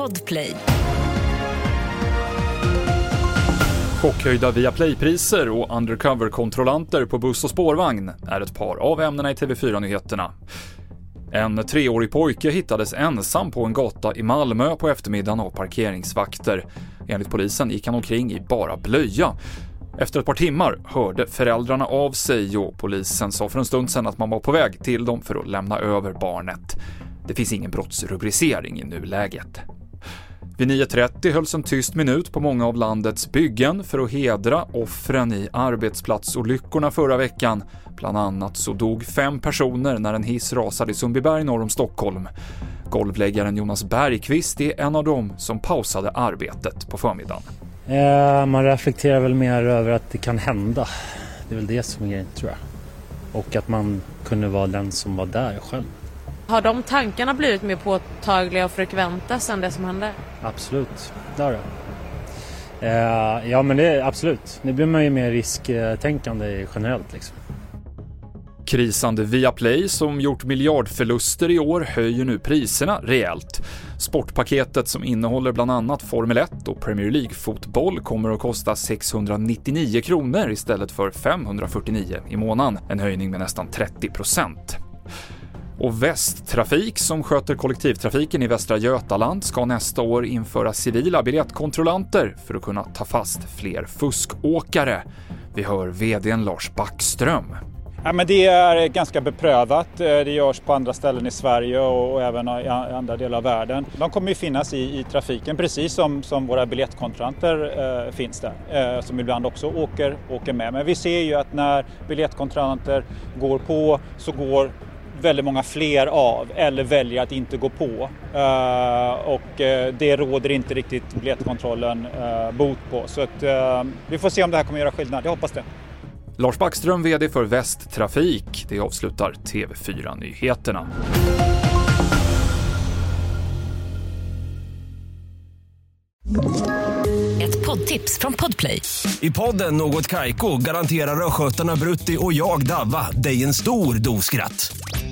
Podplay. Chockhöjda via playpriser och undercover-kontrollanter på buss och spårvagn är ett par av ämnena i TV4-nyheterna. En treårig pojke hittades ensam på en gata i Malmö på eftermiddagen av parkeringsvakter. Enligt polisen gick han omkring i bara blöja. Efter ett par timmar hörde föräldrarna av sig och polisen sa för en stund sedan att man var på väg till dem för att lämna över barnet. Det finns ingen brottsrubricering i nuläget. Vid 9.30 hölls en tyst minut på många av landets byggen för att hedra offren i arbetsplatsolyckorna förra veckan. Bland annat så dog fem personer när en hiss rasade i Sundbyberg norr om Stockholm. Golvläggaren Jonas Bergqvist är en av dem som pausade arbetet på förmiddagen. Eh, man reflekterar väl mer över att det kan hända. Det är väl det som är grejen tror jag. Och att man kunde vara den som var där själv. Har de tankarna blivit mer påtagliga och frekventa sen det som hände? Absolut, det har det. Eh, ja men det är absolut. Nu blir man ju mer risktänkande generellt liksom. Krisande Viaplay, som gjort miljardförluster i år, höjer nu priserna rejält. Sportpaketet som innehåller bland annat Formel 1 och Premier League-fotboll kommer att kosta 699 kronor istället för 549 i månaden, en höjning med nästan 30 procent. Och Västtrafik, som sköter kollektivtrafiken i Västra Götaland, ska nästa år införa civila biljettkontrollanter för att kunna ta fast fler fuskåkare. Vi hör VDn Lars Backström. Ja, men det är ganska beprövat. Eh, det görs på andra ställen i Sverige och även i andra delar av världen. De kommer ju finnas i, i trafiken precis som, som våra biljettkontrollanter eh, finns där. Eh, som ibland också åker, åker med. Men vi ser ju att när biljettkontrollanter går på så går väldigt många fler av eller väljer att inte gå på. Uh, och uh, det råder inte riktigt biljettkontrollen uh, bot på. Så att, vi får se om det här kommer göra skillnad, jag hoppas det. Lars Backström, VD för Västtrafik. Det avslutar TV4-nyheterna. Ett poddtips från Podplay. I podden Något Kaiko garanterar östgötarna Brutti och jag, Davva, dig en stor dos skratt.